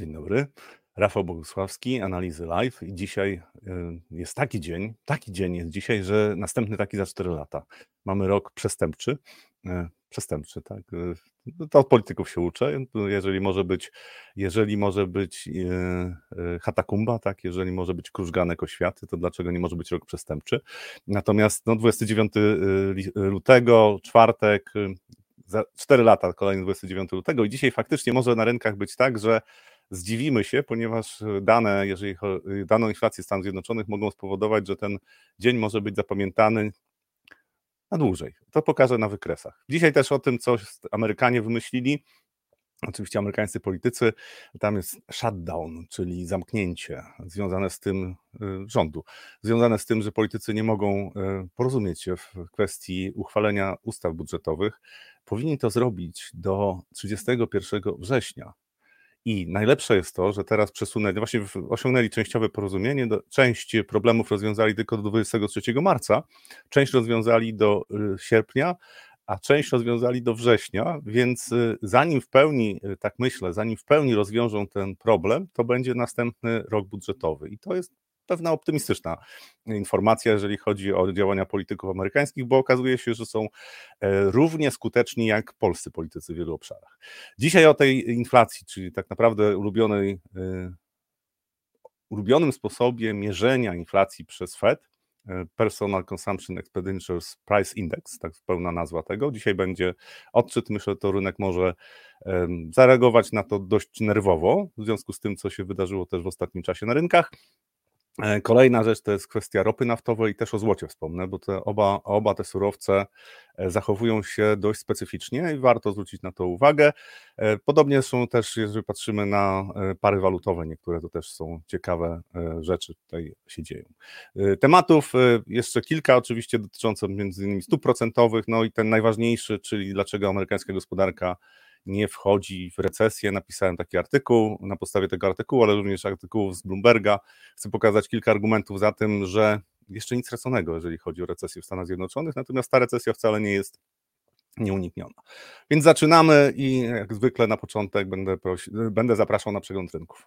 Dzień dobry. Rafał Bogusławski, Analizy Live. I dzisiaj y, jest taki dzień, taki dzień jest dzisiaj, że następny taki za 4 lata. Mamy rok przestępczy. E, przestępczy, tak. E, no to od polityków się uczę. Jeżeli może być, jeżeli może być Hatakumba, tak, jeżeli może być Krużganek Oświaty, to dlaczego nie może być rok przestępczy? Natomiast no, 29 lutego, czwartek, za 4 lata, kolejny 29 lutego i dzisiaj faktycznie może na rynkach być tak, że zdziwimy się, ponieważ dane, jeżeli daną inflację Stanów Zjednoczonych mogą spowodować, że ten dzień może być zapamiętany na dłużej. To pokażę na wykresach. Dzisiaj też o tym, co Amerykanie wymyślili. Oczywiście amerykańscy politycy, tam jest shutdown, czyli zamknięcie związane z tym y, rządu, związane z tym, że politycy nie mogą y, porozumieć się w kwestii uchwalenia ustaw budżetowych. Powinni to zrobić do 31 września. I najlepsze jest to, że teraz przesunęli, właśnie osiągnęli częściowe porozumienie, do, część problemów rozwiązali tylko do 23 marca, część rozwiązali do y, sierpnia, a część rozwiązali do września, więc y, zanim w pełni, y, tak myślę, zanim w pełni rozwiążą ten problem, to będzie następny rok budżetowy. I to jest pewna optymistyczna informacja, jeżeli chodzi o działania polityków amerykańskich, bo okazuje się, że są e, równie skuteczni jak polscy politycy w wielu obszarach. Dzisiaj o tej inflacji, czyli tak naprawdę ulubionej, e, ulubionym sposobie mierzenia inflacji przez Fed, e, Personal Consumption Expenditures Price Index, tak pełna nazwa tego. Dzisiaj będzie odczyt, myślę, to rynek może zareagować na to dość nerwowo, w związku z tym, co się wydarzyło też w ostatnim czasie na rynkach. E, kolejna rzecz to jest kwestia ropy naftowej i też o złocie wspomnę, bo te oba, oba te surowce e, zachowują się dość specyficznie i warto zwrócić na to uwagę. E, podobnie są też, jeżeli patrzymy na pary walutowe, niektóre to też są ciekawe rzeczy tutaj się dzieją. Tematów jeszcze kilka, oczywiście dotyczących między innymi stóp procentowych, no i ten najważniejszy, czyli dlaczego amerykańska gospodarka nie wchodzi w recesję. Napisałem taki artykuł, na podstawie tego artykułu, ale również artykułów z Bloomberga. Chcę pokazać kilka argumentów za tym, że jeszcze nic straconego, jeżeli chodzi o recesję w Stanach Zjednoczonych, natomiast ta recesja wcale nie jest nieunikniona. Więc zaczynamy i jak zwykle na początek będę, prosi, będę zapraszał na przegląd rynków.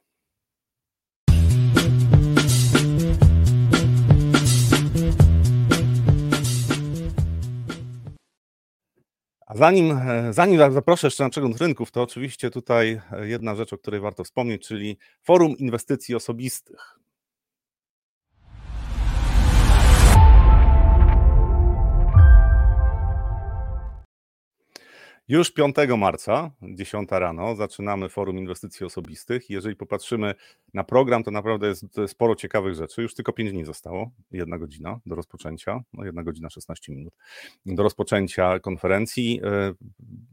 Zanim, e, zanim zaproszę jeszcze na przegląd rynków, to oczywiście tutaj e, jedna rzecz, o której warto wspomnieć, czyli Forum Inwestycji Osobistych. Już 5 marca, 10 rano, zaczynamy Forum Inwestycji Osobistych. Jeżeli popatrzymy na program, to naprawdę jest sporo ciekawych rzeczy. Już tylko 5 dni zostało, jedna godzina do rozpoczęcia, no jedna godzina 16 minut do rozpoczęcia konferencji. E,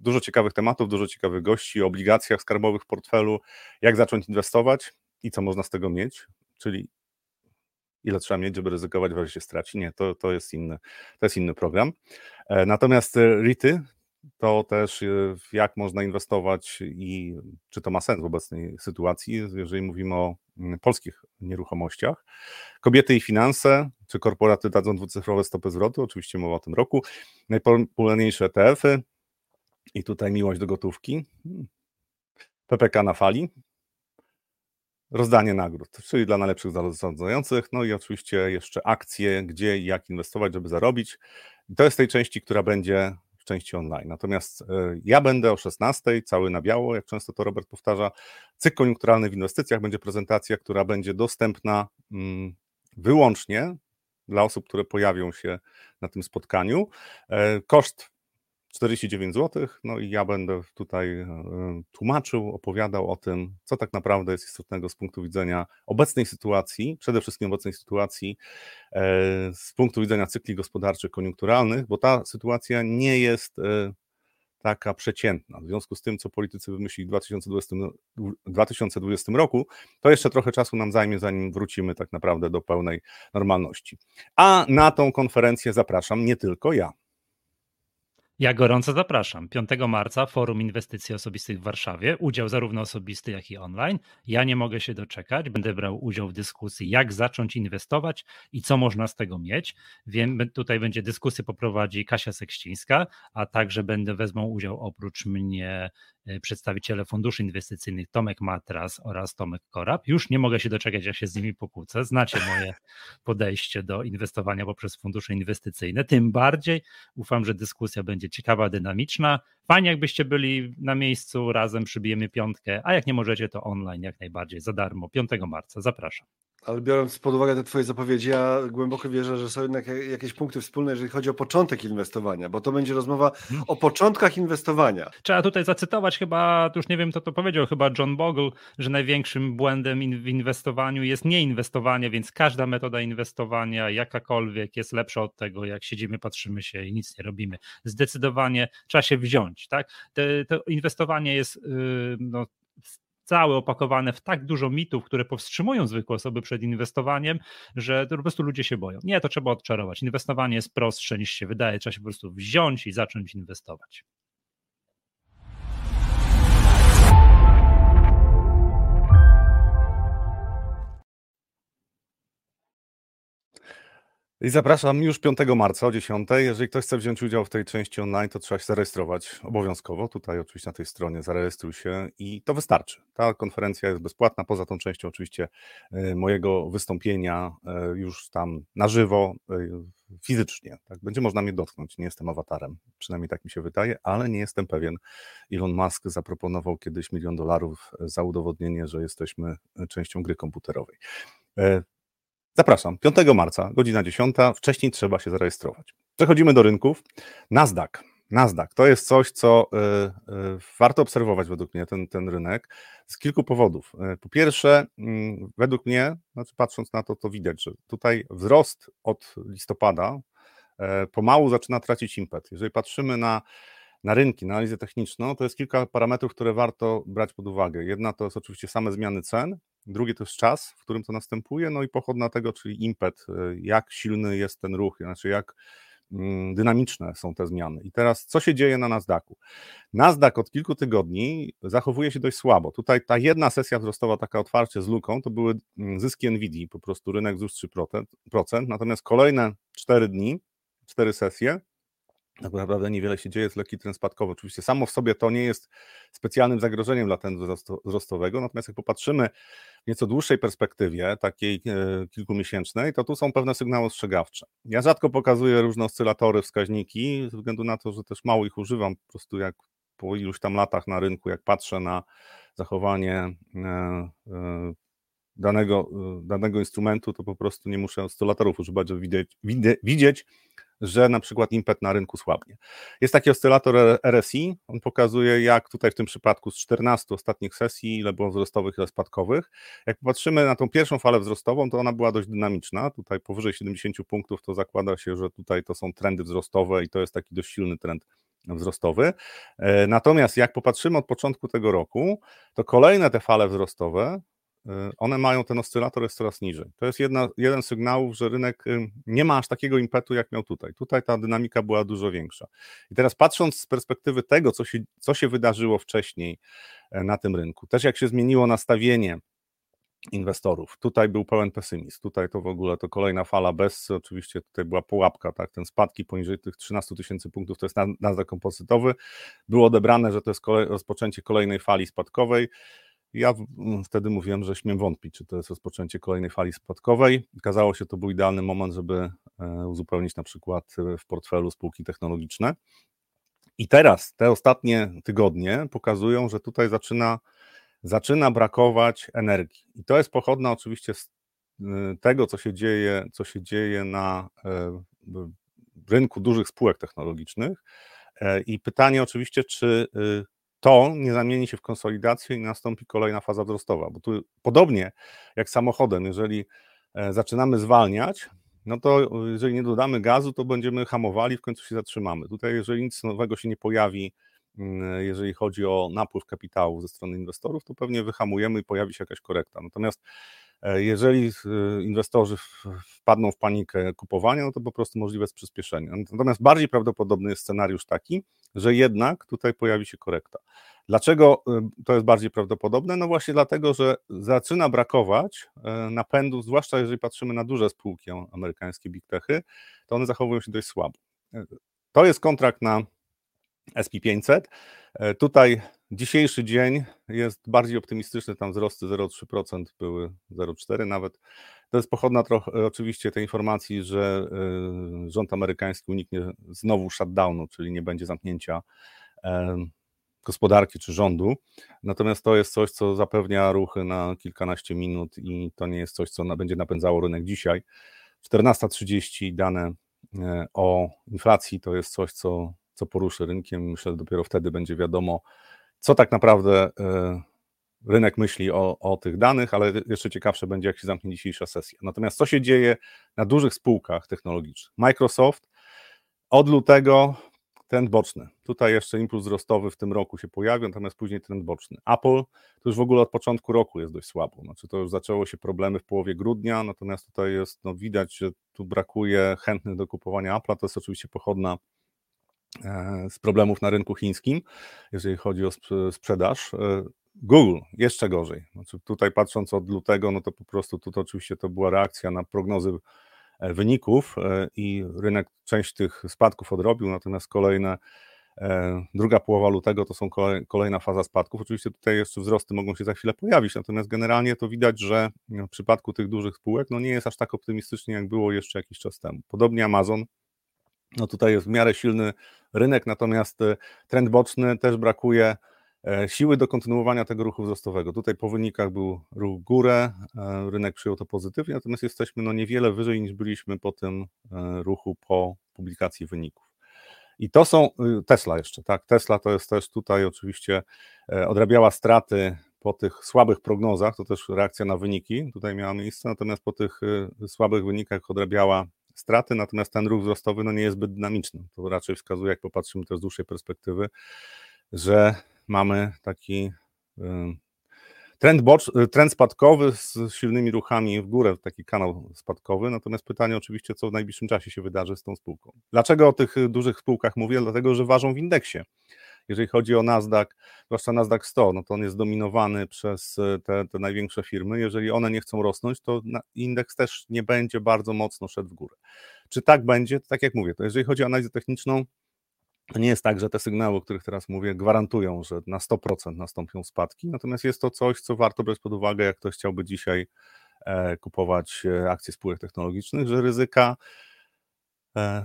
dużo ciekawych tematów, dużo ciekawych gości, o obligacjach skarbowych w portfelu, jak zacząć inwestować i co można z tego mieć, czyli ile trzeba mieć, żeby ryzykować, w razie się straci. Nie, to, to, jest inny, to jest inny program. E, natomiast e, RITy, to też y, jak można inwestować i czy to ma sens w obecnej sytuacji, jeżeli mówimy o mm, polskich nieruchomościach. Kobiety i finanse, czy korporaty dadzą dwucyfrowe stopy zwrotu, oczywiście mowa o tym roku. Najpopularniejsze ETF-y i tutaj miłość do gotówki. Hmm. PPK na fali, rozdanie nagród, czyli dla najlepszych zarządzających, no i oczywiście jeszcze akcje, gdzie i jak inwestować, żeby zarobić. to jest tej części, która będzie części online. Natomiast e, ja będę o 16, cały na biało, jak często to Robert powtarza. Cykl koniunkturalny w inwestycjach będzie prezentacja, która będzie dostępna mm, wyłącznie dla osób, które pojawią się na tym spotkaniu. E, koszt 49 zł. No i ja będę tutaj e, tłumaczył, opowiadał o tym, co tak naprawdę jest istotnego z punktu widzenia obecnej sytuacji, przede wszystkim obecnej sytuacji e, z punktu widzenia cykli gospodarczych, koniunkturalnych, bo ta sytuacja nie jest e, taka przeciętna. W związku z tym, co politycy wymyślili w 2020, 2020 roku, to jeszcze trochę czasu nam zajmie, zanim wrócimy tak naprawdę do pełnej normalności. A na tą konferencję zapraszam nie tylko ja. Ja gorąco zapraszam. 5 marca Forum Inwestycji Osobistych w Warszawie. Udział zarówno osobisty, jak i online. Ja nie mogę się doczekać. Będę brał udział w dyskusji, jak zacząć inwestować i co można z tego mieć. Wiem, tutaj będzie dyskusję poprowadzi Kasia Sekścińska, a także będę wezmą udział oprócz mnie przedstawiciele funduszy inwestycyjnych Tomek Matras oraz Tomek Korab. Już nie mogę się doczekać, jak się z nimi pokłócę. Znacie moje podejście do inwestowania poprzez fundusze inwestycyjne. Tym bardziej ufam, że dyskusja będzie ciekawa, dynamiczna. Fajnie, jakbyście byli na miejscu, razem przybijemy piątkę, a jak nie możecie, to online jak najbardziej, za darmo, 5 marca. Zapraszam. Ale biorąc pod uwagę te Twoje zapowiedzi, ja głęboko wierzę, że są jednak jakieś punkty wspólne, jeżeli chodzi o początek inwestowania, bo to będzie rozmowa hmm. o początkach inwestowania. Trzeba tutaj zacytować chyba, już nie wiem kto to powiedział, chyba John Bogle, że największym błędem w inwestowaniu jest nieinwestowanie, więc każda metoda inwestowania, jakakolwiek, jest lepsza od tego, jak siedzimy, patrzymy się i nic nie robimy. Zdecydowanie trzeba się wziąć. Tak? to inwestowanie jest yy, no, całe opakowane w tak dużo mitów, które powstrzymują zwykłe osoby przed inwestowaniem, że po prostu ludzie się boją. Nie, to trzeba odczarować. Inwestowanie jest prostsze niż się wydaje, trzeba się po prostu wziąć i zacząć inwestować. I zapraszam już 5 marca o 10. Jeżeli ktoś chce wziąć udział w tej części online, to trzeba się zarejestrować obowiązkowo. Tutaj oczywiście na tej stronie zarejestruj się i to wystarczy. Ta konferencja jest bezpłatna, poza tą częścią oczywiście y, mojego wystąpienia y, już tam na żywo, y, fizycznie. Tak? Będzie można mnie dotknąć, nie jestem awatarem, przynajmniej tak mi się wydaje, ale nie jestem pewien. Elon Musk zaproponował kiedyś milion dolarów za udowodnienie, że jesteśmy częścią gry komputerowej. Zapraszam, 5 marca, godzina 10. Wcześniej trzeba się zarejestrować. Przechodzimy do rynków. Nasdaq. Nasdaq to jest coś, co y, y, warto obserwować według mnie, ten, ten rynek, z kilku powodów. Y, po pierwsze, mm, według mnie, znaczy patrząc na to, to widać, że tutaj wzrost od listopada pomału zaczyna tracić impet. Jeżeli patrzymy na, na rynki, na analizę techniczną, to jest kilka parametrów, które warto brać pod uwagę. Jedna to jest oczywiście same zmiany cen, Drugie to jest czas, w którym to następuje, no i pochodna tego, czyli impet, y, jak silny jest ten ruch, znaczy jak mm, dynamiczne są te zmiany. I teraz co się dzieje na Nasdaqu? Nasdaq od kilku tygodni zachowuje się dość słabo. Tutaj ta jedna sesja wzrostowa, taka otwarcie z luką, to były mm, zyski Nvidia, po prostu rynek wzrósł 3%, natomiast kolejne 4 dni, 4 sesje, tak naprawdę niewiele się dzieje, jest lekki trend spadkowy. Oczywiście samo w sobie to nie jest specjalnym zagrożeniem dla trendu wzrostowego, natomiast jak popatrzymy w nieco dłuższej perspektywie, takiej e, kilkumiesięcznej, to tu są pewne sygnały ostrzegawcze. Ja rzadko pokazuję różne oscylatory, wskaźniki, ze względu na to, że też mało ich używam, po prostu jak po iluś tam latach na rynku, jak patrzę na zachowanie e, e, danego, danego instrumentu, to po prostu nie muszę oscylatorów używać, żeby widzieć, widzieć że na przykład impet na rynku słabnie. Jest taki oscylator RSI, on pokazuje jak tutaj w tym przypadku z 14 ostatnich sesji, ile było wzrostowych, ile spadkowych. Jak popatrzymy na tą pierwszą falę wzrostową, to ona była dość dynamiczna, tutaj powyżej 70 punktów to zakłada się, że tutaj to są trendy wzrostowe i to jest taki dość silny trend wzrostowy. E, natomiast jak popatrzymy od początku tego roku, to kolejne te fale wzrostowe one mają, ten oscylator jest coraz niżej. To jest jedna, jeden sygnał, że rynek y, nie ma aż takiego impetu, jak miał tutaj. Tutaj ta dynamika była dużo większa. I teraz patrząc z perspektywy tego, co się, co się wydarzyło wcześniej e, na tym rynku, też jak się zmieniło nastawienie inwestorów. Tutaj był pełen pesymizm. Tutaj to w ogóle to kolejna fala bez, oczywiście tutaj była pułapka, tak, ten spadki poniżej tych 13 tysięcy punktów to jest nazwa kompozytowy. Było odebrane, że to jest kolej, rozpoczęcie kolejnej fali spadkowej. Ja wtedy mówiłem, że śmiem wątpić, czy to jest rozpoczęcie kolejnej fali spadkowej. Okazało się, to był idealny moment, żeby e, uzupełnić na przykład e, w portfelu spółki technologiczne. I teraz te ostatnie tygodnie pokazują, że tutaj zaczyna, zaczyna brakować energii. I to jest pochodna oczywiście z e, tego, co się dzieje, co się dzieje na rynku dużych spółek technologicznych. I pytanie oczywiście, czy to nie zamieni się w konsolidację i nastąpi kolejna faza wzrostowa. Bo tu podobnie jak samochodem, jeżeli e, zaczynamy zwalniać, no to jeżeli nie dodamy gazu, to będziemy hamowali, w końcu się zatrzymamy. Tutaj, jeżeli nic nowego się nie pojawi, mm, jeżeli chodzi o napływ kapitału ze strony inwestorów, to pewnie wyhamujemy i pojawi się jakaś korekta. Natomiast e, jeżeli e, inwestorzy wpadną w panikę kupowania, no to po prostu możliwe jest przyspieszenie. Natomiast bardziej prawdopodobny jest scenariusz taki, że jednak tutaj pojawi się korekta. Dlaczego y, to jest bardziej prawdopodobne? No właśnie dlatego, że zaczyna brakować napędu, zwłaszcza jeżeli patrzymy na duże spółki amerykańskie big techy, to one zachowują się dość słabo. To jest kontrakt na SP500. Tutaj dzisiejszy dzień jest bardziej optymistyczny, tam wzrosty 0,3% były 0,4% nawet. To jest pochodna trochę oczywiście tej informacji, że rząd amerykański uniknie znowu shutdownu, czyli nie będzie zamknięcia gospodarki czy rządu. Natomiast to jest coś, co zapewnia ruchy na kilkanaście minut i to nie jest coś, co będzie napędzało rynek dzisiaj. 14.30 dane e, o inflacji to jest coś, co, co poruszy rynkiem. Myślę, że dopiero wtedy będzie wiadomo, co tak naprawdę e, rynek myśli o, o tych danych, ale jeszcze ciekawsze będzie, jak się zamknie dzisiejsza sesja. Natomiast co się dzieje na dużych spółkach technologicznych? Microsoft od lutego trend boczny. Tutaj jeszcze impuls wzrostowy w tym roku się pojawił, natomiast później trend boczny. Apple to już w ogóle od początku roku jest dość słabo. Znaczy to już zaczęło się problemy w połowie grudnia, natomiast tutaj jest, no widać, że tu brakuje chętnych do kupowania Apple'a. To jest oczywiście pochodna z problemów na rynku chińskim, jeżeli chodzi o sprzedaż. E, Google jeszcze gorzej. Znaczy tutaj patrząc od lutego, no to po prostu tu to oczywiście to była reakcja na prognozy E, wyników e, i rynek część tych spadków odrobił, natomiast kolejne, e, druga połowa lutego to są kolejna faza spadków. Oczywiście tutaj jeszcze wzrosty mogą się za chwilę pojawić, natomiast generalnie to widać, że w przypadku tych dużych spółek no nie jest aż tak optymistycznie, jak było jeszcze jakiś czas temu. Podobnie Amazon, no tutaj jest w miarę silny rynek, natomiast trend boczny też brakuje E, siły do kontynuowania tego ruchu wzrostowego. Tutaj po wynikach był ruch w górę, e, rynek przyjął to pozytywnie, natomiast jesteśmy no niewiele wyżej niż byliśmy po tym e, ruchu po publikacji wyników. I to są y, Tesla jeszcze, tak? Tesla to jest też tutaj oczywiście odrabiała straty po tych słabych prognozach, to też reakcja na wyniki tutaj miała miejsce, natomiast po tych y, słabych wynikach odrabiała straty, natomiast ten ruch wzrostowy no nie jest zbyt dynamiczny. To raczej wskazuje, jak popatrzymy też z dłuższej perspektywy, że mamy taki trend, bocz, trend spadkowy z silnymi ruchami w górę, taki kanał spadkowy. Natomiast pytanie oczywiście, co w najbliższym czasie się wydarzy z tą spółką. Dlaczego o tych dużych spółkach mówię? Dlatego, że ważą w indeksie. Jeżeli chodzi o Nasdaq, zwłaszcza Nasdaq 100, no to on jest dominowany przez te, te największe firmy. Jeżeli one nie chcą rosnąć, to indeks też nie będzie bardzo mocno szedł w górę. Czy tak będzie? Tak jak mówię, to jeżeli chodzi o analizę techniczną, to nie jest tak, że te sygnały, o których teraz mówię, gwarantują, że na 100% nastąpią spadki, natomiast jest to coś, co warto brać pod uwagę, jak ktoś chciałby dzisiaj e, kupować e, akcje spółek technologicznych, że ryzyka e,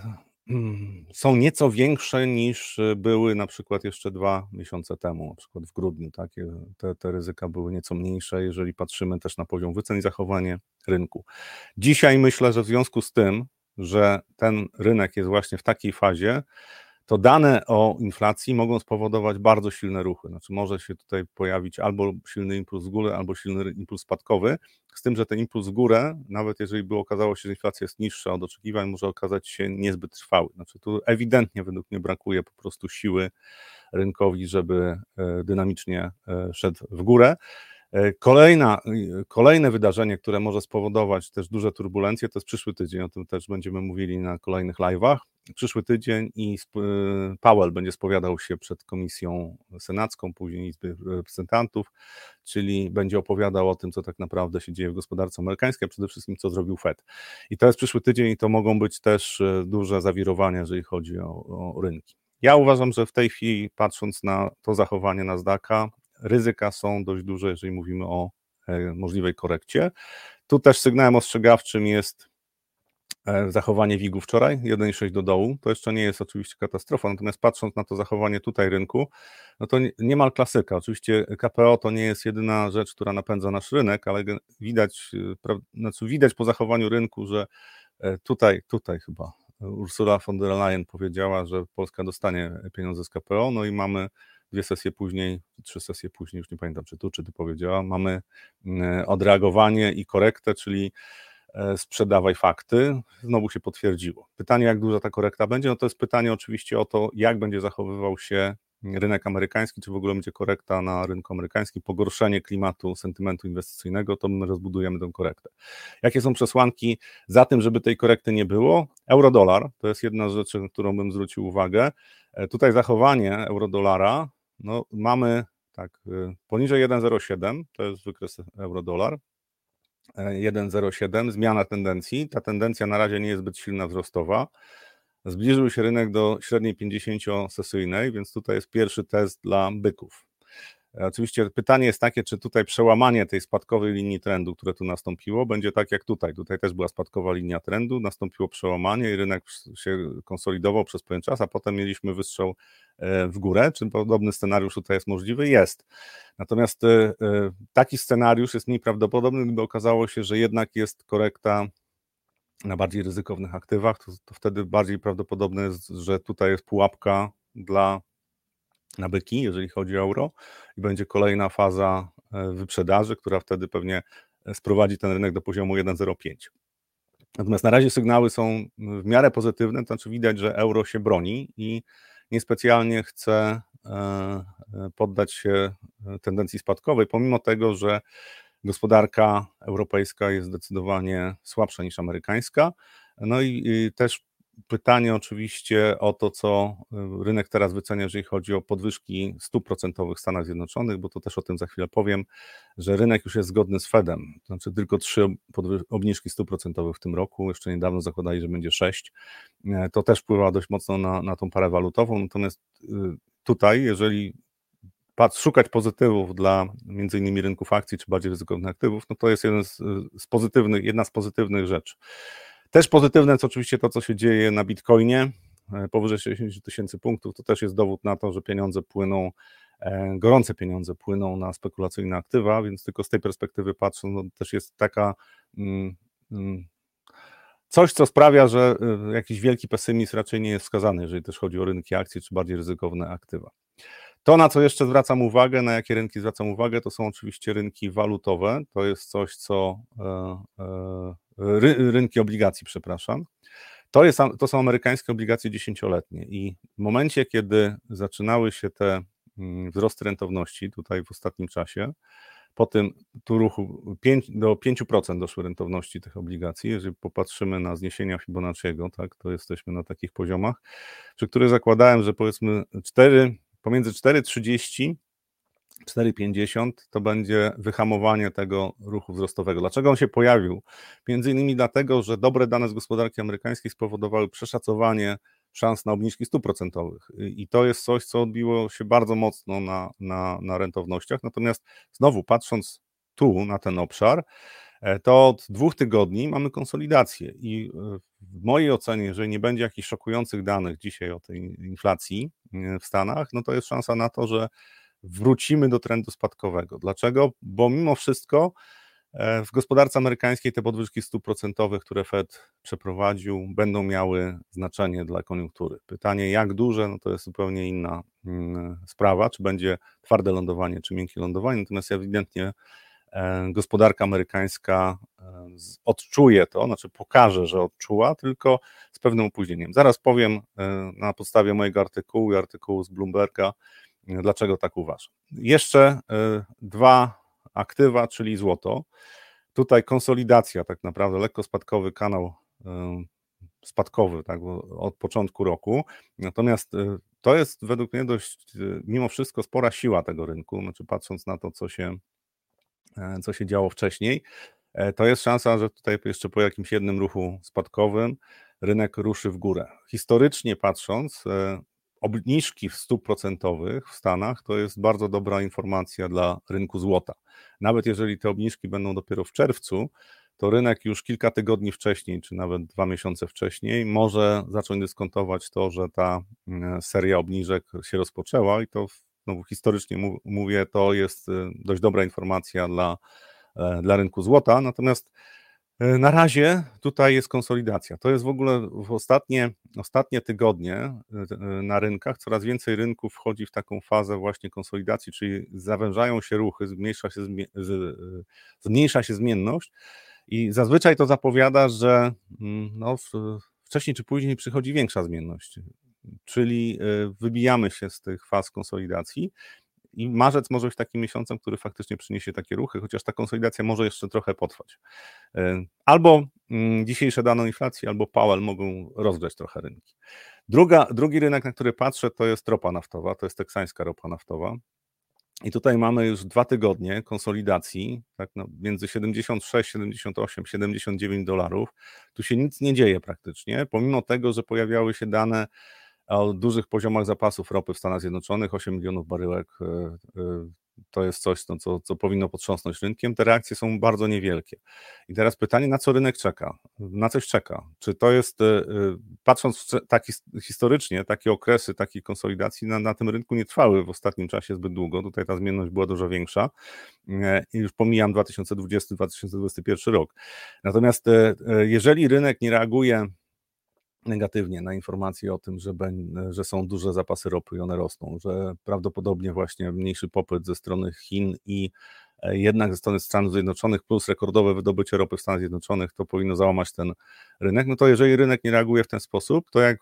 są nieco większe niż były na przykład jeszcze dwa miesiące temu, na przykład w grudniu. Tak? Te, te ryzyka były nieco mniejsze, jeżeli patrzymy też na poziom wycen i zachowanie rynku. Dzisiaj myślę, że w związku z tym, że ten rynek jest właśnie w takiej fazie, to dane o inflacji mogą spowodować bardzo silne ruchy. Znaczy może się tutaj pojawić albo silny impuls w górę, albo silny impuls spadkowy, z tym, że ten impuls w górę, nawet jeżeli by okazało się, że inflacja jest niższa od oczekiwań, może okazać się niezbyt trwały. Znaczy tu ewidentnie według mnie brakuje po prostu siły rynkowi, żeby e, dynamicznie e, szedł w górę. E, kolejna, kolejne wydarzenie, które może spowodować też duże turbulencje, to jest przyszły tydzień, o tym też będziemy mówili na kolejnych live'ach. Przyszły tydzień i e, Powell będzie spowiadał się przed Komisją Senacką, później Izby Reprezentantów, czyli będzie opowiadał o tym, co tak naprawdę się dzieje w gospodarce amerykańskiej, a przede wszystkim co zrobił Fed. I to jest przyszły tydzień i to mogą być też e, duże zawirowania, jeżeli chodzi o, o rynki. Ja uważam, że w tej chwili, patrząc na to zachowanie Nasdaqa, ryzyka są dość duże, jeżeli mówimy o e, możliwej korekcie. Tu też sygnałem ostrzegawczym jest e, zachowanie WIG-u wczoraj, 1,6 do dołu. To jeszcze nie jest oczywiście katastrofa, natomiast patrząc na to zachowanie tutaj rynku, no to niemal klasyka. Oczywiście KPO to nie jest jedyna rzecz, która napędza nasz rynek, ale widać, e, znaczy widać po zachowaniu rynku, że tutaj, tutaj chyba Ursula von der Leyen powiedziała, że Polska dostanie pieniądze z KPO, no i mamy dwie sesje później, trzy sesje później, już nie pamiętam, czy tu, czy ty powiedziała, mamy mm, odreagowanie i korektę, czyli e, sprzedawaj fakty, znowu się potwierdziło. Pytanie, jak duża ta korekta będzie, no to jest pytanie oczywiście o to, jak będzie zachowywał się rynek amerykański, czy w ogóle będzie korekta na rynku amerykańskim, pogorszenie klimatu, sentymentu inwestycyjnego, to my rozbudujemy tę korektę. Jakie są przesłanki za tym, żeby tej korekty nie było? Euro-dolar to jest jedna z rzeczy, na którą bym zwrócił uwagę. E, tutaj zachowanie euro-dolara no, mamy tak, y, poniżej 1,07 to jest wykres euro-dolar. 1,07 e, zmiana tendencji. Ta tendencja na razie nie jest zbyt silna wzrostowa. zbliżył się rynek do średniej 50-sesyjnej, więc tutaj jest pierwszy test dla byków. Oczywiście pytanie jest takie, czy tutaj przełamanie tej spadkowej linii trendu, które tu nastąpiło, będzie tak jak tutaj. Tutaj też była spadkowa linia trendu, nastąpiło przełamanie i rynek się konsolidował przez pewien czas, a potem mieliśmy wystrzał e, w górę. Czy podobny scenariusz tutaj jest możliwy? Jest. Natomiast e, e, taki scenariusz jest mniej prawdopodobny, gdyby okazało się, że jednak jest korekta na bardziej ryzykownych aktywach, to, to wtedy bardziej prawdopodobne jest, że tutaj jest pułapka dla nabyki, jeżeli chodzi o euro, i będzie kolejna faza e, wyprzedaży, która wtedy pewnie e, sprowadzi ten rynek do poziomu 1,05. Natomiast na razie sygnały są w miarę pozytywne, to znaczy widać, że euro się broni i niespecjalnie chce e, poddać się tendencji spadkowej, pomimo tego, że gospodarka europejska jest zdecydowanie słabsza niż amerykańska. No i, i też pytanie oczywiście o to, co y, rynek teraz wycenia, jeżeli chodzi o podwyżki stóp procentowych w Stanach Zjednoczonych, bo to też o tym za chwilę powiem, że rynek już jest zgodny z Fedem, to znaczy tylko trzy obniżki stóp procentowych w tym roku, jeszcze niedawno zakładali, że będzie sześć. E, to też wpływa dość mocno na, na tą parę walutową, natomiast y, tutaj, jeżeli patrz, szukać pozytywów dla między innymi rynków akcji czy bardziej ryzykownych aktywów, no to jest jeden z, z pozytywnych, jedna z pozytywnych rzeczy. Też pozytywne jest oczywiście to, co się dzieje na Bitcoinie, e, powyżej 60 tysięcy punktów, to też jest dowód na to, że pieniądze płyną, e, gorące pieniądze płyną na spekulacyjne aktywa, więc tylko z tej perspektywy patrząc, no też jest taka mm, mm, coś, co sprawia, że e, jakiś wielki pesymizm raczej nie jest wskazany, jeżeli też chodzi o rynki akcji czy bardziej ryzykowne aktywa. To, na co jeszcze zwracam uwagę, na jakie rynki zwracam uwagę, to są oczywiście rynki walutowe. To jest coś, co ry, rynki obligacji, przepraszam. To, jest, to są amerykańskie obligacje dziesięcioletnie i w momencie, kiedy zaczynały się te mm, wzrosty rentowności tutaj w ostatnim czasie, po tym tu ruchu 5, do 5% doszły rentowności tych obligacji. Jeżeli popatrzymy na zniesienia Fibonacciego, tak, to jesteśmy na takich poziomach, przy których zakładałem, że powiedzmy 4, pomiędzy 4,30 4,50 to będzie wyhamowanie tego ruchu wzrostowego. Dlaczego on się pojawił? Między innymi dlatego, że dobre dane z gospodarki amerykańskiej spowodowały przeszacowanie szans na obniżki stóp procentowych. I to jest coś, co odbiło się bardzo mocno na, na, na rentownościach. Natomiast znowu patrząc tu na ten obszar, e, to od dwóch tygodni mamy konsolidację i e, w mojej ocenie, jeżeli nie będzie jakichś szokujących danych dzisiaj o tej inflacji e, w Stanach, no to jest szansa na to, że wrócimy do trendu spadkowego. Dlaczego? Bo mimo wszystko e, w gospodarce amerykańskiej te podwyżki stóp procentowych, które Fed przeprowadził, będą miały znaczenie dla koniunktury. Pytanie, jak duże, no to jest zupełnie inna mm, sprawa, czy będzie twarde lądowanie, czy miękkie lądowanie. Natomiast ewidentnie e, gospodarka amerykańska e, odczuje to, znaczy pokaże, że odczuła, tylko z pewnym opóźnieniem. Zaraz powiem na podstawie mojego artykułu i artykułu z Bloomberga, Dlaczego tak uważam? Jeszcze e, dwa aktywa, czyli złoto. Tutaj konsolidacja, tak naprawdę lekko spadkowy kanał e, spadkowy tak, od początku roku. Natomiast e, to jest według mnie dość, mimo wszystko, spora siła tego rynku. Znaczy, patrząc na to, co się, co się działo wcześniej, to jest szansa, że tutaj jeszcze po jakimś jednym ruchu spadkowym rynek ruszy w górę. Historycznie patrząc, obniżki procentowych w Stanach to jest bardzo dobra informacja dla rynku złota. Nawet jeżeli te obniżki będą dopiero w czerwcu, to rynek już kilka tygodni wcześniej, czy nawet dwa miesiące wcześniej, może zacząć dyskontować to, że ta mm, seria obniżek się rozpoczęła i to znowu historycznie mówię, to jest y, dość dobra informacja dla, e, dla rynku złota. Natomiast na razie tutaj jest konsolidacja. To jest w ogóle w ostatnie, ostatnie tygodnie e, e, na rynkach coraz więcej rynków wchodzi w taką fazę właśnie konsolidacji, czyli zawężają się ruchy, zmniejsza się, zmniejsza się zmienność i zazwyczaj to zapowiada, że mm, no, wcześniej czy później przychodzi większa zmienność, czyli wybijamy się z tych faz konsolidacji i marzec może być takim miesiącem, który faktycznie przyniesie takie ruchy, chociaż ta konsolidacja może jeszcze trochę potrwać. E, albo mm, dzisiejsze dane inflacji, albo Powell mogą rozgrzać trochę rynki. Druga, drugi rynek, na który patrzę, to jest ropa naftowa, to jest teksańska ropa naftowa. I tutaj mamy już dwa tygodnie konsolidacji, tak, no, między 76, 78, 79 dolarów. Tu się nic nie dzieje praktycznie, pomimo tego, że pojawiały się dane o dużych poziomach zapasów ropy w Stanach Zjednoczonych, 8 milionów baryłek e, e, to jest coś, no, co, co powinno potrząsnąć rynkiem. Te reakcje są bardzo niewielkie. I teraz pytanie, na co rynek czeka? Na coś czeka. Czy to jest, e, patrząc tak historycznie, takie okresy takiej konsolidacji na, na tym rynku nie trwały w ostatnim czasie zbyt długo. Tutaj ta zmienność była dużo większa. I już pomijam 2020-2021 rok. Natomiast jeżeli rynek nie reaguje negatywnie na informacje o tym, że, że są duże zapasy ropy i one rosną, że prawdopodobnie właśnie mniejszy popyt ze strony Chin i e, jednak ze strony Stanów Zjednoczonych plus rekordowe wydobycie ropy w Stanach Zjednoczonych to powinno załamać ten rynek, no to jeżeli rynek nie reaguje w ten sposób, to jak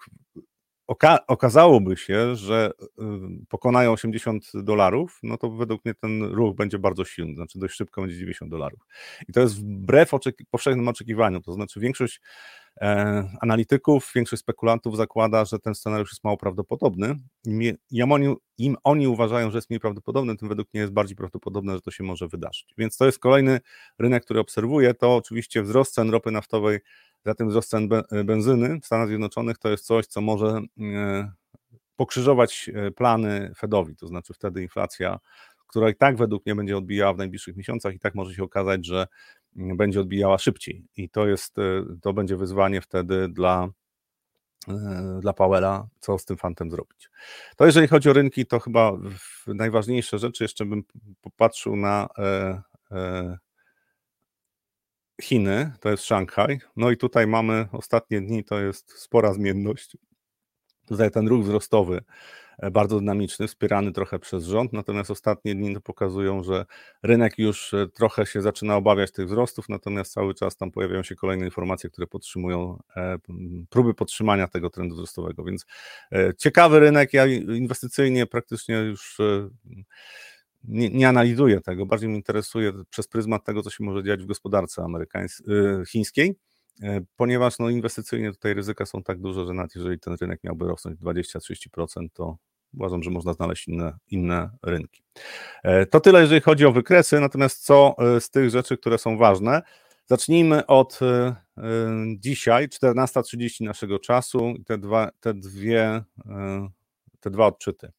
oka okazałoby się, że y, pokonają 80 dolarów, no to według mnie ten ruch będzie bardzo silny, znaczy dość szybko będzie 90 dolarów. I to jest wbrew oczeki powszechnym oczekiwaniom, to znaczy większość e, analityków, większość spekulantów zakłada, że ten scenariusz jest mało prawdopodobny. Im oni, Im oni uważają, że jest mniej prawdopodobny, tym według mnie jest bardziej prawdopodobne, że to się może wydarzyć. Więc to jest kolejny rynek, który obserwuję, to oczywiście wzrost cen ropy naftowej Zatem wzrost cen benzyny w Stanach Zjednoczonych to jest coś, co może e, pokrzyżować e, plany Fedowi, to znaczy wtedy inflacja, która i tak według mnie będzie odbijała w najbliższych miesiącach, i tak może się okazać, że mm, będzie odbijała szybciej. I to jest, e, to będzie wyzwanie wtedy dla, dla Powella, co z tym fantem zrobić. To jeżeli chodzi o rynki, to chyba najważniejsze rzeczy, jeszcze bym popatrzył na Chiny, to jest Szanghaj. No i tutaj mamy ostatnie dni, to jest spora zmienność. Tutaj ten ruch wzrostowy e, bardzo dynamiczny, wspierany trochę przez rząd, natomiast ostatnie dni pokazują, że rynek już e, trochę się zaczyna obawiać tych wzrostów, natomiast cały czas tam pojawiają się kolejne informacje, które podtrzymują e, próby podtrzymania tego trendu wzrostowego, więc ciekawy rynek, ja inwestycyjnie praktycznie już nie, nie analizuję tego, bardziej mnie interesuje przez pryzmat tego, co się może dziać w gospodarce amerykańskiej, y, chińskiej, e, ponieważ no, inwestycyjnie tutaj ryzyka są tak duże, że nawet jeżeli ten rynek miałby rosnąć 20-30%, to uważam, że można znaleźć inne, inne rynki. E, to tyle, jeżeli chodzi o wykresy, natomiast co e, z tych rzeczy, które są ważne? Zacznijmy od dzisiaj, 14.30 naszego czasu te, dwa, te, dwie, te dwa odczyty,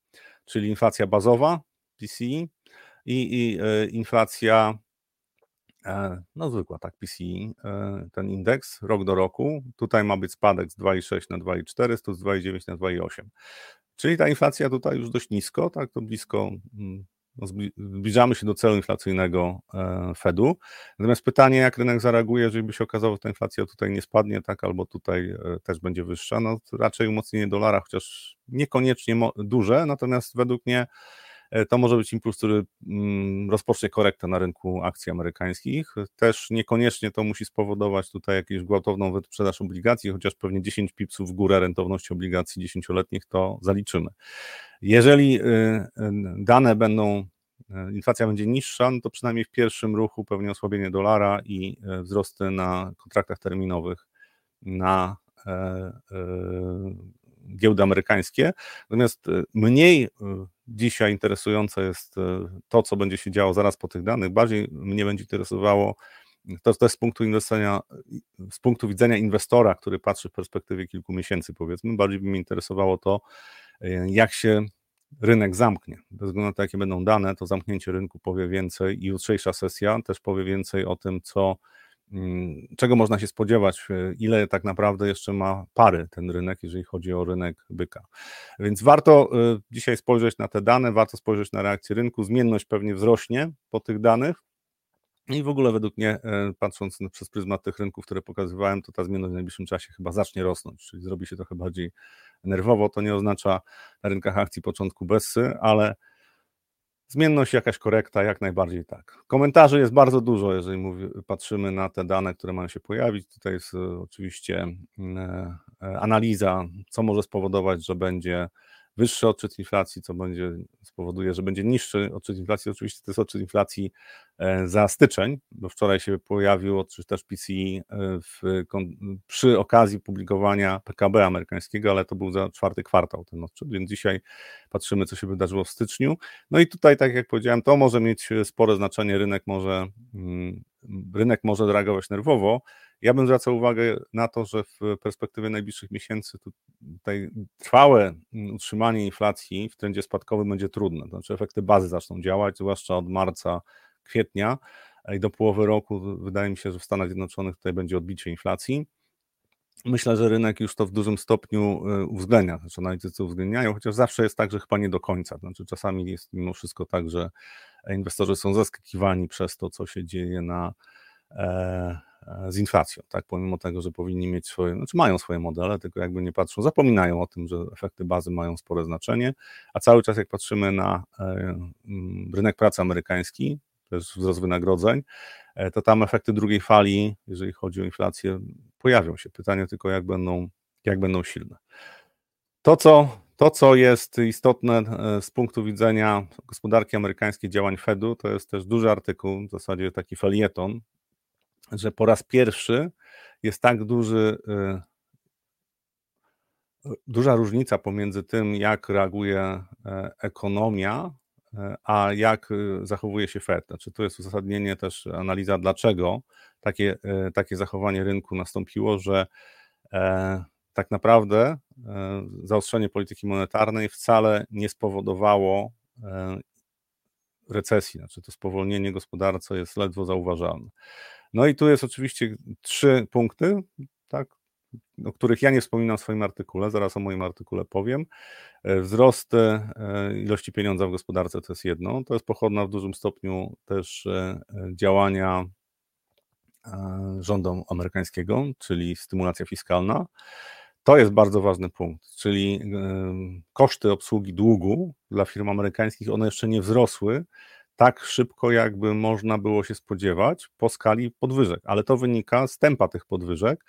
czyli inflacja bazowa, PCE i, i e, inflacja, e, no zwykła, tak, PCE, e, ten indeks rok do roku. Tutaj ma być spadek z 2,6 na 2,4, tu z 2,9 na 2,8. Czyli ta inflacja tutaj już dość nisko, tak, to blisko, mm, no zbliżamy się do celu inflacyjnego Fedu. Natomiast pytanie, jak rynek zareaguje, jeżeli by się okazało, że ta inflacja tutaj nie spadnie, tak, albo tutaj też będzie wyższa, no raczej umocnienie dolara, chociaż niekoniecznie duże, natomiast według mnie to może być impuls, który mm, rozpocznie korektę na rynku akcji amerykańskich. Też niekoniecznie to musi spowodować tutaj jakąś gwałtowną wyprzedaż obligacji, chociaż pewnie 10 pipsów w górę rentowności obligacji 10-letnich to zaliczymy. Jeżeli y, y, dane będą y, inflacja będzie niższa, no to przynajmniej w pierwszym ruchu pewnie osłabienie dolara i wzrosty na kontraktach terminowych na e, e, giełdy amerykańskie. Natomiast mniej dzisiaj interesujące jest e, to, co będzie się działo zaraz po tych danych. Bardziej mnie będzie interesowało to, to jest z punktu, inwestowania, z punktu widzenia inwestora, który patrzy w perspektywie kilku miesięcy, powiedzmy. Bardziej by mnie interesowało to, e, jak się rynek zamknie. Bez względu na to, jakie będą dane, to zamknięcie rynku powie więcej i jutrzejsza sesja też powie więcej o tym, co Mm, czego można się spodziewać, e, ile tak naprawdę jeszcze ma pary ten rynek, jeżeli chodzi o rynek byka. Więc warto e, dzisiaj spojrzeć na te dane, warto spojrzeć na reakcję rynku, zmienność pewnie wzrośnie po tych danych. I w ogóle według mnie, e, patrząc przez pryzmat tych rynków, które pokazywałem, to ta zmienność w najbliższym czasie chyba zacznie rosnąć, czyli zrobi się trochę bardziej nerwowo. To nie oznacza na rynkach akcji początku bessy, ale Zmienność, jakaś korekta, jak najbardziej tak. Komentarzy jest bardzo dużo, jeżeli mówi, patrzymy na te dane, które mają się pojawić. Tutaj jest e, oczywiście e, e, analiza, co może spowodować, że będzie wyższy odczyt inflacji, co będzie spowoduje, że będzie niższy odczyt inflacji. Oczywiście to jest odczyt inflacji e, za styczeń, bo wczoraj się pojawił odczyt też PCI e, w, przy okazji publikowania PKB amerykańskiego, ale to był za czwarty kwartał ten odczyt, więc dzisiaj patrzymy, co się wydarzyło w styczniu. No i tutaj, tak jak powiedziałem, to może mieć spore znaczenie, rynek może, mm, rynek może reagować nerwowo, ja bym zwracał uwagę na to, że w perspektywie najbliższych miesięcy tutaj trwałe utrzymanie inflacji w trendzie spadkowym będzie trudne. To znaczy efekty bazy zaczną działać, zwłaszcza od marca, kwietnia i do połowy roku wydaje mi się, że w Stanach Zjednoczonych tutaj będzie odbicie inflacji. Myślę, że rynek już to w dużym stopniu e, uwzględnia, znaczy analitycy uwzględniają, chociaż zawsze jest tak, że chyba nie do końca. Znaczy czasami jest mimo wszystko tak, że inwestorzy są zaskakiwani przez to, co się dzieje na e, E, z inflacją, tak? Pomimo tego, że powinni mieć swoje, znaczy mają swoje modele, tylko jakby nie patrzą, zapominają o tym, że efekty bazy mają spore znaczenie, a cały czas jak patrzymy na e, rynek pracy amerykański, jest wzrost wynagrodzeń, e, to tam efekty drugiej fali, jeżeli chodzi o inflację, pojawią się. Pytanie tylko, jak będą, jak będą silne. To, co to, co jest istotne z punktu widzenia gospodarki amerykańskiej, działań Fedu, to jest też duży artykuł, w zasadzie taki felieton, że po raz pierwszy jest tak duży, y, duża różnica pomiędzy tym, jak reaguje e, ekonomia, e, a jak y, zachowuje się Fed. Znaczy, tu jest uzasadnienie też analiza, dlaczego takie, e, takie zachowanie rynku nastąpiło, że tak naprawdę zaostrzenie polityki monetarnej wcale nie spowodowało recesji, znaczy to spowolnienie gospodarcze jest ledwo zauważalne. No i tu jest oczywiście trzy punkty, tak, o których ja nie wspominam w swoim artykule, zaraz o moim artykule powiem. E, wzrost e, ilości pieniądza w gospodarce to jest jedno, to jest pochodna w dużym stopniu też e, działania rządu amerykańskiego, czyli stymulacja fiskalna. To jest bardzo ważny punkt, czyli koszty obsługi długu dla firm amerykańskich, one jeszcze nie wzrosły, tak szybko, jakby można było się spodziewać po skali podwyżek, ale to wynika z tempa tych podwyżek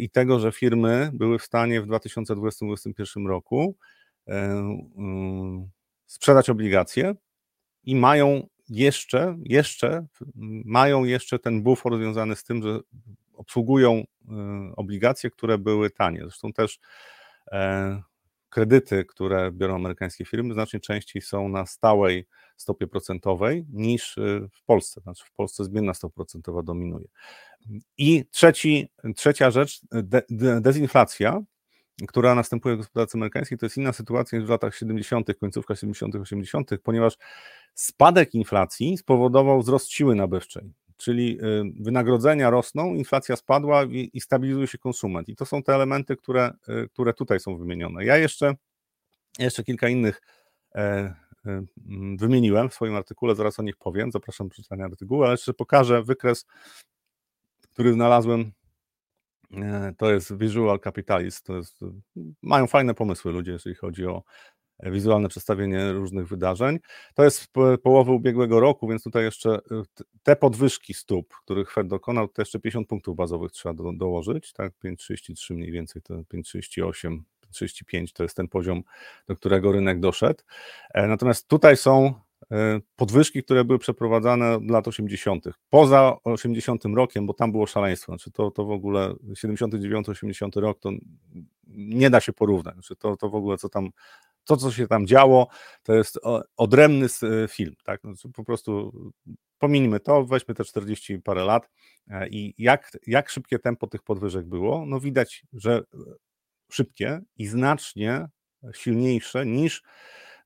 i tego, że firmy były w stanie w 2020-2021 roku e, mm, sprzedać obligacje i mają jeszcze, jeszcze, mają jeszcze ten bufor związany z tym, że obsługują e, obligacje, które były tanie. Zresztą też kredyty, które biorą amerykańskie firmy, znacznie częściej są na stałej stopie procentowej niż y, w Polsce. Znaczy w Polsce zmienna stopa procentowa dominuje. I trzeci, trzecia rzecz, de, de, dezinflacja, która następuje w gospodarce amerykańskiej, to jest inna sytuacja niż w latach 70., końcówka 70., 80., ponieważ spadek inflacji spowodował wzrost siły nabywczej. Czyli y, wynagrodzenia rosną, inflacja spadła i, stabilizuje się konsument. I to są te elementy, które, y, które tutaj są wymienione. Ja jeszcze, jeszcze kilka innych e, wymieniłem w swoim artykule, zaraz o nich powiem, zapraszam do przeczytania artykułu, ale jeszcze pokażę wykres, który znalazłem, e, to jest Visual Capitalist, to jest, mają fajne pomysły ludzie, jeżeli chodzi o wizualne przedstawienie różnych wydarzeń. To jest połowy ubiegłego roku, więc tutaj jeszcze te podwyżki stóp, których Fed dokonał, to jeszcze 50 punktów bazowych trzeba do, dołożyć, tak, 5,33 mniej więcej, to 5,38 35 to jest ten poziom, do którego rynek doszedł. E, natomiast tutaj są e, podwyżki, które były przeprowadzane od lat 80. Poza 80 rokiem, bo tam było szaleństwo, znaczy to, to w ogóle 79-80 rok to nie da się porównać. Znaczy to, to w ogóle co tam, to co się tam działo, to jest odrębny e, film, tak? Znaczy po prostu pominijmy to, weźmy te 40 parę lat i jak, jak szybkie tempo tych podwyżek było, no widać, że szybkie i znacznie silniejsze niż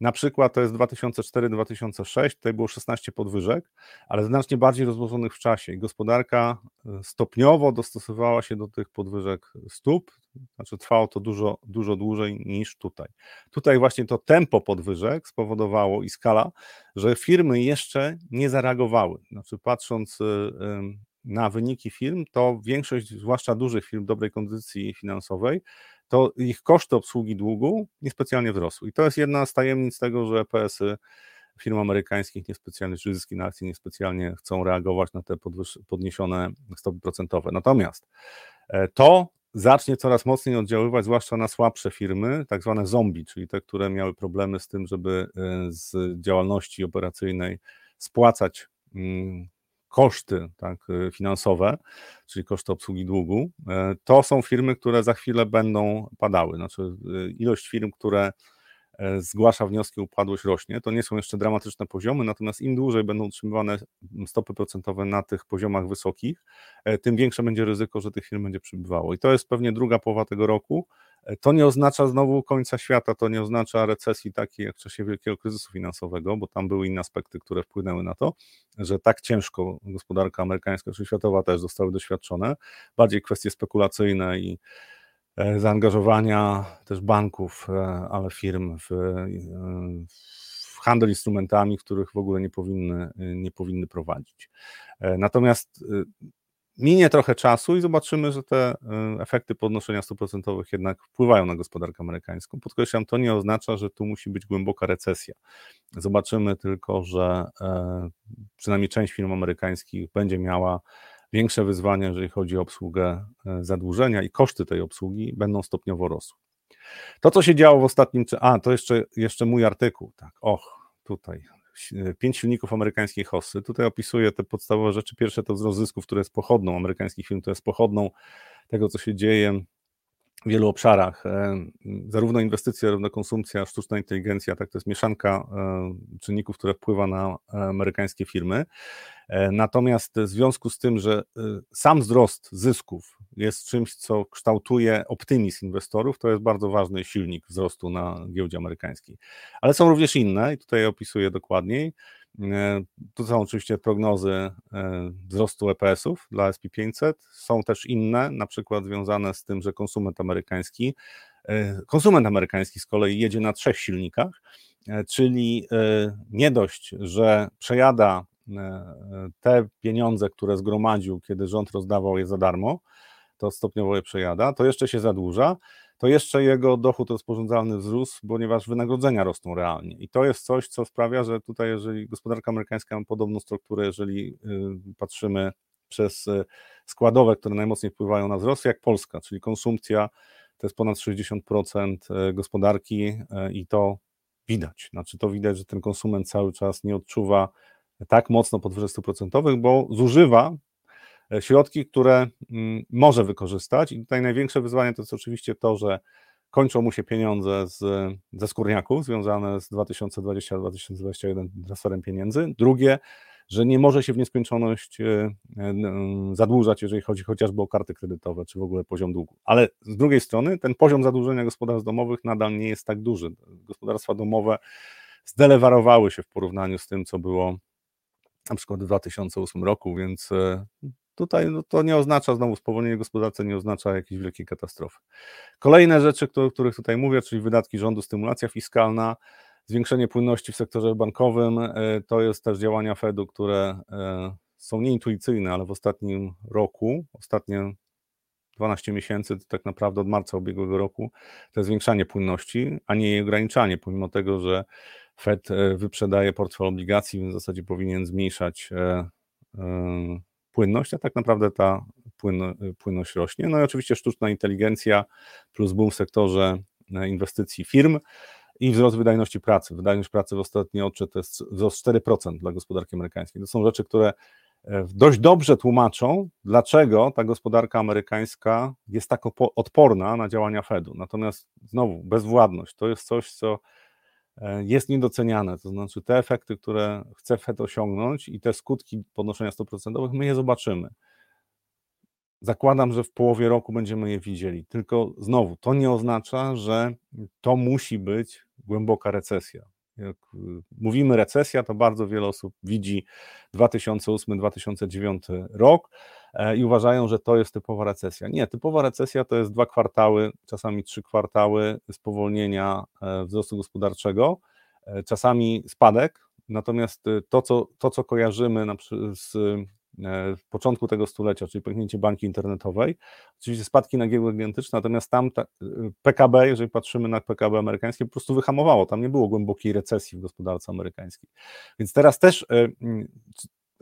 na przykład to jest 2004-2006, tutaj było 16 podwyżek, ale znacznie bardziej rozłożonych w czasie gospodarka e, stopniowo dostosowała się do tych podwyżek stóp, znaczy trwało to dużo, dużo dłużej niż tutaj. Tutaj właśnie to tempo podwyżek spowodowało i skala, że firmy jeszcze nie zareagowały. Znaczy patrząc e, na wyniki firm, to większość, zwłaszcza dużych firm dobrej kondycji finansowej, to ich koszty obsługi długu niespecjalnie wzrosły. I to jest jedna z tajemnic tego, że PS-y firm amerykańskich niespecjalnie, czy zyski na akcji niespecjalnie chcą reagować na te podniesione stopy procentowe. Natomiast e, to zacznie coraz mocniej oddziaływać, zwłaszcza na słabsze firmy, tak zwane zombie, czyli te, które miały problemy z tym, żeby z działalności operacyjnej spłacać mm, koszty tak, finansowe, czyli koszty obsługi długu, to są firmy, które za chwilę będą padały. Znaczy, ilość firm, które E, zgłasza wnioski upadłość rośnie. To nie są jeszcze dramatyczne poziomy, natomiast im dłużej będą utrzymywane stopy procentowe na tych poziomach wysokich, e, tym większe będzie ryzyko, że tych firm będzie przybywało. I to jest pewnie druga połowa tego roku. E, to nie oznacza znowu końca świata, to nie oznacza recesji takiej jak w czasie wielkiego kryzysu finansowego, bo tam były inne aspekty, które wpłynęły na to, że tak ciężko gospodarka amerykańska czy światowa też zostały doświadczone. Bardziej kwestie spekulacyjne i E, zaangażowania też banków, e, ale firm w, e, w handel instrumentami, których w ogóle nie powinny, nie powinny prowadzić. Natomiast minie trochę czasu i zobaczymy, że te efekty podnoszenia stóp procentowych jednak wpływają na gospodarkę amerykańską. Podkreślam, to nie oznacza, że tu musi być głęboka recesja. Zobaczymy tylko, że przynajmniej część firm amerykańskich będzie miała większe wyzwania, jeżeli chodzi o obsługę e, zadłużenia i koszty tej obsługi będą stopniowo rosły. To, co się działo w ostatnim a to jeszcze, jeszcze mój artykuł, tak, och, tutaj, e, pięć silników amerykańskiej hossy. Tutaj opisuję te podstawowe rzeczy. Pierwsze to wzrost zysków, które jest pochodną amerykańskich firm, to jest pochodną tego, co się dzieje w wielu obszarach. E, zarówno inwestycje, zarówno konsumpcja, sztuczna inteligencja, tak to jest mieszanka czynników, które wpływa na amerykańskie firmy. E, natomiast w związku z tym, że e, sam wzrost zysków jest czymś, co kształtuje optymizm inwestorów, to jest bardzo ważny silnik wzrostu na giełdzie amerykańskiej. Ale są również inne i tutaj opisuję dokładniej. E, tu są oczywiście prognozy wzrostu EPS-ów dla SP500. Są też inne, na przykład związane z tym, że konsument amerykański, konsument amerykański z kolei jedzie na trzech silnikach, czyli nie dość, że przejada E, te pieniądze, które zgromadził, kiedy rząd rozdawał je za darmo, to stopniowo je przejada, to jeszcze się zadłuża, to jeszcze jego dochód rozporządzalny wzrósł, ponieważ wynagrodzenia rosną realnie. I to jest coś, co sprawia, że tutaj, jeżeli gospodarka amerykańska ma podobną strukturę, jeżeli y, patrzymy przez y, składowe, które najmocniej wpływają na wzrost, jak Polska, czyli konsumpcja to jest ponad 60% y, gospodarki i to widać. Znaczy to widać, że ten konsument cały czas nie odczuwa tak mocno podwyżek procentowych, bo zużywa środki, które mm, może wykorzystać. I tutaj największe wyzwanie to jest oczywiście to, że kończą mu się pieniądze z, ze skórniaków związane z 2020-2021 transferem pieniędzy. Drugie, że nie może się w nieskończoność e, e, zadłużać, jeżeli chodzi chociażby o karty kredytowe, czy w ogóle poziom długu. Ale z drugiej strony ten poziom zadłużenia gospodarstw domowych nadal nie jest tak duży. Gospodarstwa domowe zdelewarowały się w porównaniu z tym, co było na przykład w 2008 roku, więc e, tutaj no, to nie oznacza znowu spowolnienie gospodarcze, nie oznacza jakiejś wielkiej katastrofy. Kolejne rzeczy, o których tutaj mówię, czyli wydatki rządu, stymulacja fiskalna, zwiększenie płynności w sektorze bankowym, e, to jest też działania Fedu, które e, są nieintuicyjne, ale w ostatnim roku, ostatnie 12 miesięcy, to tak naprawdę od marca ubiegłego roku, to zwiększanie płynności, a nie jej ograniczanie, pomimo tego, że Fed e, wyprzedaje portfel obligacji, więc w zasadzie powinien zmniejszać płynność, a tak naprawdę ta płynność rośnie. No i oczywiście sztuczna inteligencja plus boom w sektorze inwestycji firm i wzrost wydajności pracy. Wydajność pracy w ostatniej odczyt to jest wzrost 4% dla gospodarki amerykańskiej. To są rzeczy, które dość dobrze tłumaczą, dlaczego ta gospodarka amerykańska jest tak odporna na działania Fedu. Natomiast znowu, bezwładność to jest coś, co E, jest niedoceniane. To znaczy, te efekty, które chce FED osiągnąć i te skutki podnoszenia stóp procentowych, my je zobaczymy. Zakładam, że w połowie roku będziemy je widzieli. Tylko znowu, to nie oznacza, że to musi być głęboka recesja. Jak y, mówimy recesja, to bardzo wiele osób widzi 2008-2009 rok e, i uważają, że to jest typowa recesja. Nie, typowa recesja to jest dwa kwartały, czasami trzy kwartały spowolnienia e, wzrostu gospodarczego, e, czasami spadek. Natomiast to, co, to, co kojarzymy z E, w początku tego stulecia, czyli pęknięcie banki internetowej. Oczywiście spadki na giełdę gigantyczne, natomiast tam ta, e, PKB, jeżeli patrzymy na PKB amerykańskie, po prostu wyhamowało. Tam nie było głębokiej recesji w gospodarce amerykańskiej. Więc teraz też e,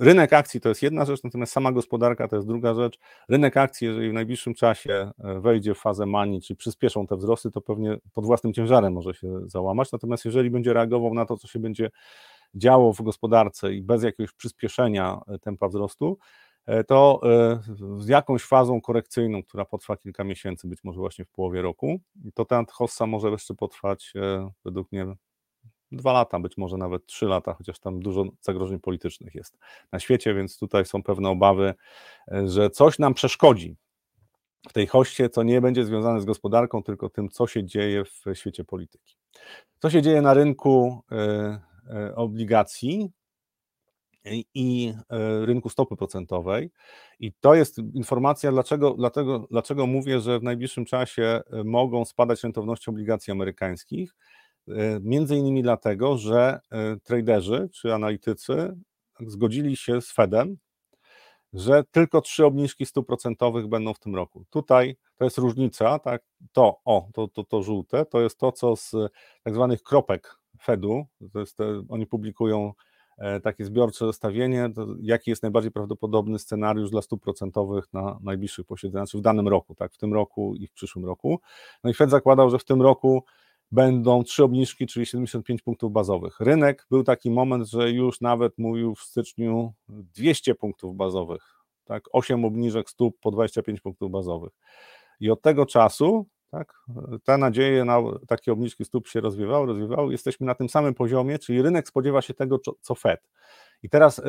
rynek akcji to jest jedna rzecz, natomiast sama gospodarka to jest druga rzecz. Rynek akcji, jeżeli w najbliższym czasie e, wejdzie w fazę manii, czyli przyspieszą te wzrosty, to pewnie pod własnym ciężarem może się załamać. Natomiast jeżeli będzie reagował na to, co się będzie działo w gospodarce i bez jakiegoś przyspieszenia e, tempa wzrostu, e, to z jakąś fazą korekcyjną, która potrwa kilka miesięcy, być może właśnie w połowie roku, to ta hossa może jeszcze potrwać według mnie dwa lata, być może nawet trzy lata, chociaż tam dużo zagrożeń politycznych jest na świecie, więc tutaj są pewne obawy, e, że coś nam przeszkodzi w tej hoście, co nie będzie związane z gospodarką, tylko tym, co się dzieje w świecie polityki. Co się dzieje na rynku e, e, obligacji i rynku stopy procentowej. I to jest informacja, dlaczego, dlatego, dlaczego mówię, że w najbliższym czasie mogą spadać rentowności obligacji amerykańskich między innymi dlatego, że e, traderzy czy analitycy zgodzili się z Fedem, że tylko trzy obniżki stóp procentowych będą w tym roku. Tutaj to jest różnica, tak? To, o, to, to, to żółte, to jest to, co z tak zwanych kropek Fedu, to jest te, oni publikują e, takie zbiorcze zestawienie, jaki jest najbardziej prawdopodobny scenariusz dla stóp procentowych na najbliższych posiedzeniach, znaczy w danym roku, tak, w tym roku i w przyszłym roku. No i Fed zakładał, że w tym roku będą trzy obniżki, czyli 75 punktów bazowych. Rynek był taki moment, że już nawet mówił w styczniu 200 punktów bazowych, tak, 8 obniżek stóp po 25 punktów bazowych. I od tego czasu tak, te nadzieje na takie obniżki stóp się rozwiewały, rozwiewały. Jesteśmy na tym samym poziomie, czyli rynek spodziewa się tego, co Fed. I teraz y,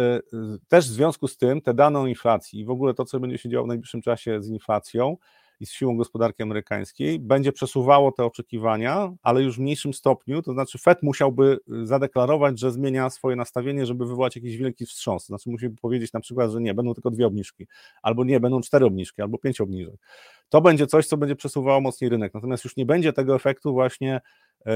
też w związku z tym te dane o inflacji i w ogóle to, co będzie się działo w najbliższym czasie z inflacją, i z siłą gospodarki amerykańskiej będzie przesuwało te oczekiwania, ale już w mniejszym stopniu, to znaczy Fed musiałby y, zadeklarować, że zmienia swoje nastawienie, żeby wywołać jakiś wielki wstrząs, znaczy musi powiedzieć na przykład, że nie, będą tylko dwie obniżki, albo nie, będą cztery obniżki, albo pięć obniżek. To będzie coś, co będzie przesuwało mocniej rynek, natomiast już nie będzie tego efektu właśnie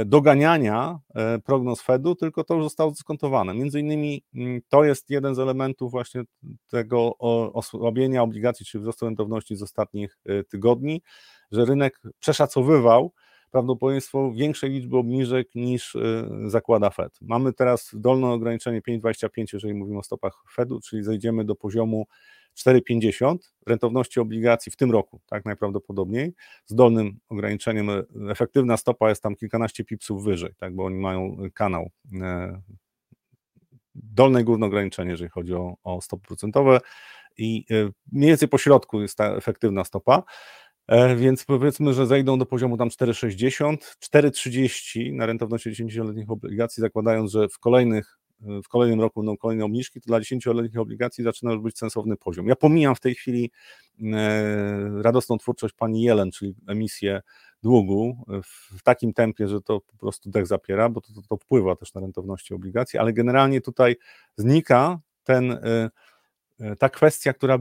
doganiania e, prognoz Fedu, tylko to już zostało dyskontowane. Między innymi mm, to jest jeden z elementów właśnie tego osłabienia obligacji, czy wzrostu rentowności z ostatnich e, tygodni, że rynek przeszacowywał prawdopodobieństwo większej liczby obniżek niż zakłada Fed. Mamy teraz dolne ograniczenie 5,25, jeżeli mówimy o stopach Fedu, czyli zejdziemy do poziomu 4,50 rentowności obligacji w tym roku, tak najprawdopodobniej, z dolnym ograniczeniem. Efektywna stopa jest tam kilkanaście pipsów wyżej, tak, bo oni mają kanał. E, dolne i górne ograniczenie, jeżeli chodzi o, o stopy procentowe i e, mniej więcej po środku jest ta efektywna stopa. E, więc powiedzmy, że zejdą do poziomu tam 4,60, 4,30 na rentowności 10-letnich obligacji, zakładając, że w kolejnych w kolejnym roku będą kolejne obniżki, to dla 10-letnich obligacji zaczyna już być sensowny poziom. Ja pomijam w tej chwili e, radosną twórczość pani Jelen, czyli emisję długu w takim tempie, że to po prostu dech zapiera, bo to, to, to wpływa też na rentowności obligacji, ale generalnie tutaj znika ten, e, e, ta kwestia, która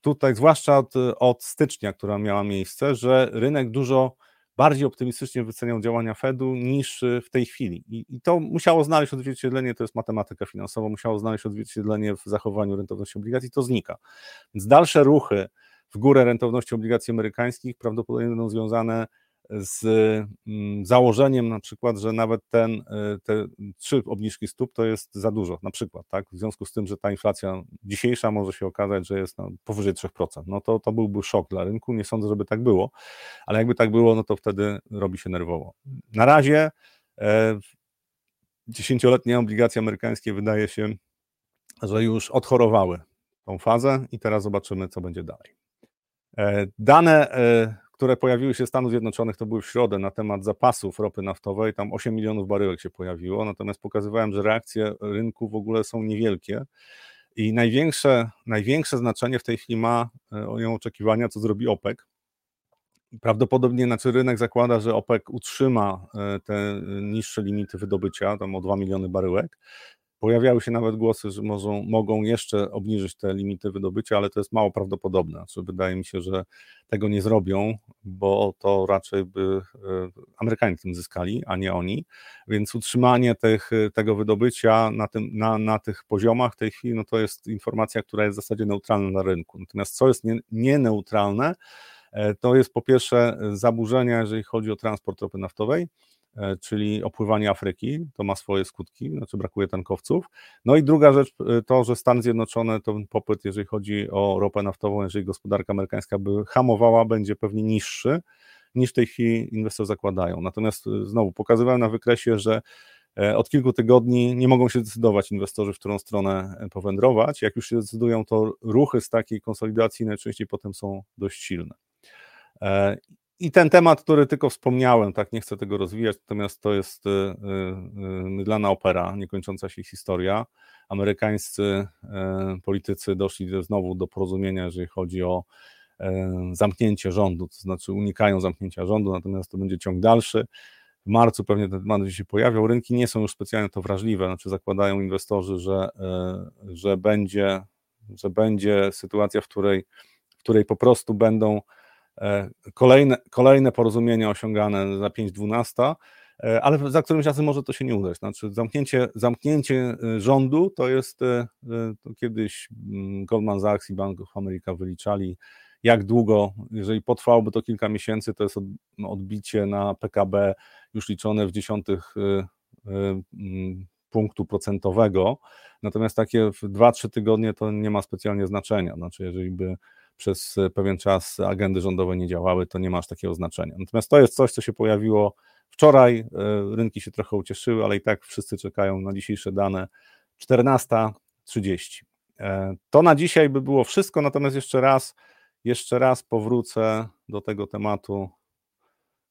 tutaj, zwłaszcza od, od stycznia, która miała miejsce, że rynek dużo bardziej optymistycznie wyceniał działania Fedu niż y, w tej chwili. I, I, to musiało znaleźć odzwierciedlenie, to jest matematyka finansowa, musiało znaleźć odzwierciedlenie w zachowaniu rentowności obligacji, to znika. Więc dalsze ruchy w górę rentowności obligacji amerykańskich prawdopodobnie będą związane z mm, założeniem na przykład, że nawet ten, e, te trzy obniżki stóp to jest za dużo, na przykład, tak? W związku z tym, że ta inflacja dzisiejsza może się okazać, że jest no, powyżej 3%. No to, to byłby szok dla rynku. Nie sądzę, żeby tak było, ale jakby tak było, no to wtedy robi się nerwowo. Na razie e, dziesięcioletnie obligacje amerykańskie wydaje się, że już odchorowały tą fazę i teraz zobaczymy, co będzie dalej. E, dane które pojawiły się w Stanach Zjednoczonych, to były w środę na temat zapasów ropy naftowej, tam 8 milionów baryłek się pojawiło, natomiast pokazywałem, że reakcje rynku w ogóle są niewielkie. I największe, największe znaczenie w tej chwili ma e, ją oczekiwania, co zrobi OPEC. Prawdopodobnie znaczy rynek zakłada, że OPEC utrzyma e, te niższe limity wydobycia, tam o 2 miliony baryłek, Pojawiały się nawet głosy, że mogą, mogą jeszcze obniżyć te limity wydobycia, ale to jest mało prawdopodobne. Znaczy, wydaje mi się, że tego nie zrobią, bo to raczej by e, Amerykanie tym zyskali, a nie oni. Więc utrzymanie tych, tego wydobycia na, tym, na, na tych poziomach w tej chwili, no to jest informacja, która jest w zasadzie neutralna na rynku. Natomiast co jest nie, nieneutralne, e, to jest po pierwsze zaburzenia, jeżeli chodzi o transport ropy naftowej, E, czyli opływanie Afryki, to ma swoje skutki, znaczy brakuje tankowców. No i druga rzecz e, to, że Stany Zjednoczone, ten popyt, jeżeli chodzi o ropę naftową, jeżeli gospodarka amerykańska by hamowała, będzie pewnie niższy niż w tej chwili inwestorzy zakładają. Natomiast e, znowu pokazywałem na wykresie, że od kilku tygodni nie mogą się zdecydować inwestorzy, w którą stronę powędrować. Jak już się decydują, to ruchy z takiej konsolidacji najczęściej potem są dość silne. I ten temat, który tylko wspomniałem, tak, nie chcę tego rozwijać, natomiast to jest y, y, y, mydlana opera, niekończąca się historia. Amerykańscy politycy doszli znowu do porozumienia, jeżeli chodzi o zamknięcie rządu, to znaczy unikają zamknięcia rządu, natomiast to będzie ciąg dalszy. W marcu pewnie ten temat się pojawiał. Rynki nie są już specjalnie to wrażliwe, znaczy zakładają inwestorzy, że, że, będzie, że będzie sytuacja, w której, w której po prostu będą kolejne, kolejne porozumienia osiągane za 5-12, e, ale za którymś razem może to się nie udać. Znaczy zamknięcie, zamknięcie e, rządu to jest, to kiedyś mm, Goldman Sachs i Bank of America wyliczali, jak długo, jeżeli potrwałoby to kilka miesięcy, to jest odbicie na PKB już liczone w dziesiątych mm, punktu procentowego, natomiast takie w 2-3 tygodnie to nie ma specjalnie znaczenia. Znaczy, jeżeli by przez pewien czas agendy rządowe nie działały, to nie ma aż takiego znaczenia. Natomiast to jest coś, co się pojawiło wczoraj, e, rynki się trochę ucieszyły, ale i tak wszyscy czekają na dzisiejsze dane 14.30. E, to na dzisiaj by było wszystko, natomiast jeszcze raz, jeszcze raz powrócę do tego tematu,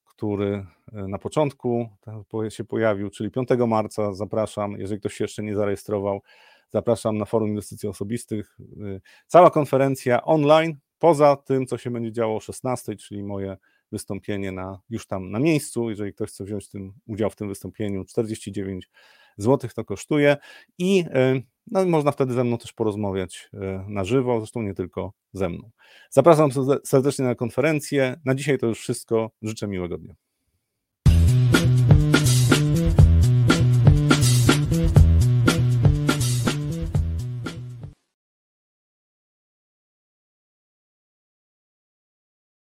który e, na początku się pojawił, czyli 5 marca. Zapraszam, jeżeli ktoś się jeszcze nie zarejestrował, Zapraszam na forum inwestycji osobistych. Y, cała konferencja online, poza tym, co się będzie działo o 16, czyli moje wystąpienie na, już tam na miejscu. Jeżeli ktoś chce wziąć tym, udział w tym wystąpieniu, 49 zł to kosztuje i y, no, można wtedy ze mną też porozmawiać y, na żywo, zresztą nie tylko ze mną. Zapraszam serdecznie na konferencję. Na dzisiaj to już wszystko. Życzę miłego dnia.